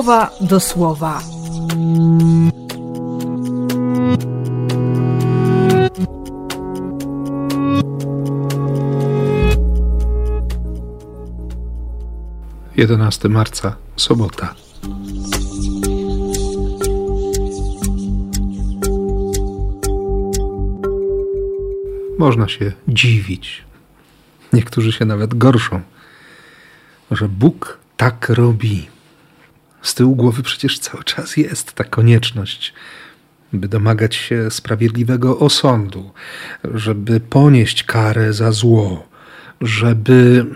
słowa do słowa. Jedenasty marca, sobota. Można się dziwić. Niektórzy się nawet gorszą, że Bóg tak robi. Z tyłu głowy przecież cały czas jest ta konieczność, by domagać się sprawiedliwego osądu, żeby ponieść karę za zło, żeby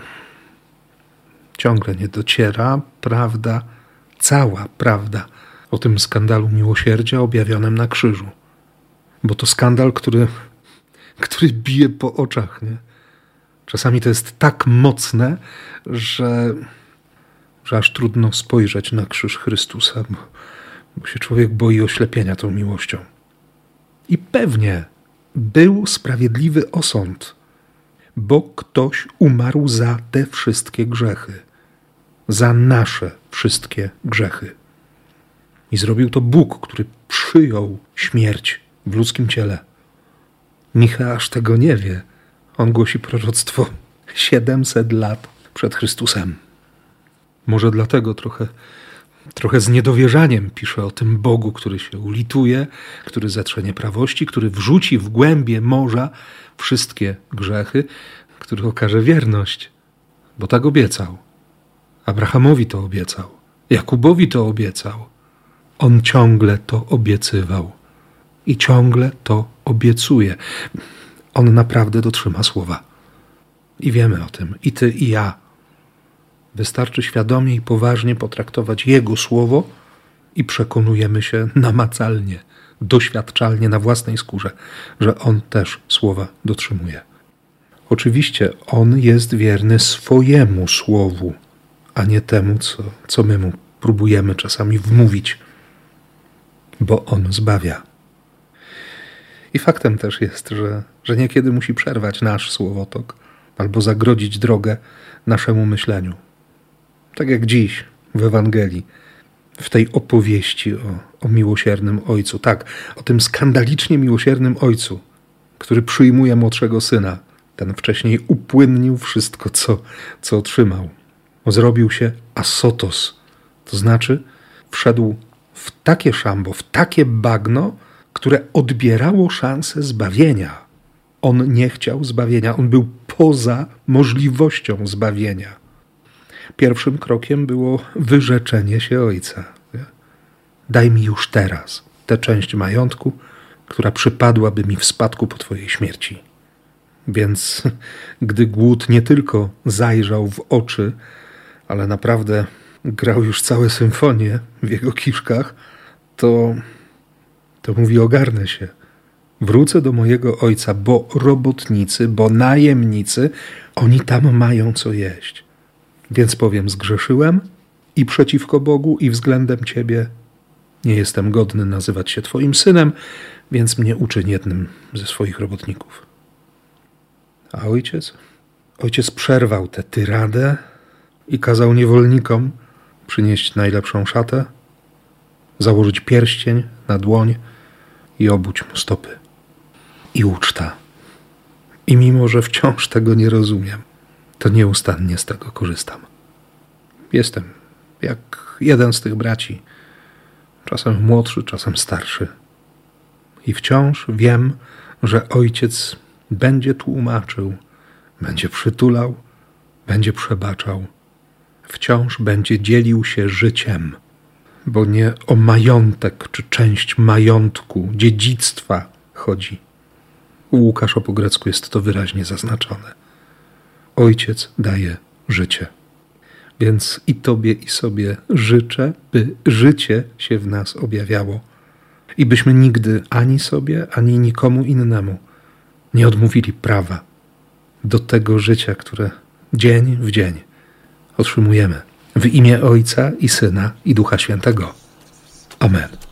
ciągle nie dociera prawda, cała prawda o tym skandalu miłosierdzia objawionym na krzyżu. Bo to skandal, który, który bije po oczach. Nie? Czasami to jest tak mocne, że, że aż trudno spojrzeć na krzyż Chrystusa, bo, bo się człowiek boi oślepienia tą miłością. I pewnie był sprawiedliwy osąd, bo ktoś umarł za te wszystkie grzechy, za nasze wszystkie grzechy. I zrobił to Bóg, który przyjął śmierć w ludzkim ciele. Micha aż tego nie wie. On głosi proroctwo 700 lat przed Chrystusem. Może dlatego trochę, trochę z niedowierzaniem pisze o tym Bogu, który się ulituje, który zetrze nieprawości, który wrzuci w głębie morza wszystkie grzechy, który okaże wierność, bo tak obiecał. Abrahamowi to obiecał, Jakubowi to obiecał. On ciągle to obiecywał i ciągle to obiecuje. On naprawdę dotrzyma słowa. I wiemy o tym, i ty, i ja. Wystarczy świadomie i poważnie potraktować Jego słowo i przekonujemy się namacalnie, doświadczalnie na własnej skórze, że On też słowa dotrzymuje. Oczywiście On jest wierny swojemu słowu, a nie temu, co, co my mu próbujemy czasami wmówić, bo On zbawia. I faktem też jest, że, że niekiedy musi przerwać nasz słowotok albo zagrodzić drogę naszemu myśleniu. Tak jak dziś w Ewangelii, w tej opowieści o, o miłosiernym ojcu. Tak, o tym skandalicznie miłosiernym ojcu, który przyjmuje młodszego syna. Ten wcześniej upłynnił wszystko, co, co otrzymał. Zrobił się asotos, to znaczy wszedł w takie szambo, w takie bagno, które odbierało szansę zbawienia. On nie chciał zbawienia, on był poza możliwością zbawienia. Pierwszym krokiem było wyrzeczenie się ojca. Daj mi już teraz tę część majątku, która przypadłaby mi w spadku po Twojej śmierci. Więc gdy głód nie tylko zajrzał w oczy, ale naprawdę grał już całe symfonie w jego kiszkach, to to mówi: Ogarnę się. Wrócę do mojego ojca, bo robotnicy, bo najemnicy, oni tam mają co jeść. Więc powiem: Zgrzeszyłem i przeciwko Bogu, i względem Ciebie. Nie jestem godny nazywać się Twoim synem, więc mnie uczyń jednym ze swoich robotników. A ojciec? Ojciec przerwał tę tyradę i kazał niewolnikom przynieść najlepszą szatę, założyć pierścień na dłoń i obudź mu stopy. I uczta. I mimo, że wciąż tego nie rozumiem, to nieustannie z tego korzystam. Jestem jak jeden z tych braci, czasem młodszy, czasem starszy. I wciąż wiem, że ojciec będzie tłumaczył, będzie przytulał, będzie przebaczał, wciąż będzie dzielił się życiem bo nie o majątek czy część majątku, dziedzictwa chodzi. U Łukasza po grecku jest to wyraźnie zaznaczone. Ojciec daje życie. Więc i Tobie, i sobie życzę, by życie się w nas objawiało i byśmy nigdy ani sobie, ani nikomu innemu nie odmówili prawa do tego życia, które dzień w dzień otrzymujemy. W imię Ojca i Syna i Ducha Świętego. Amen.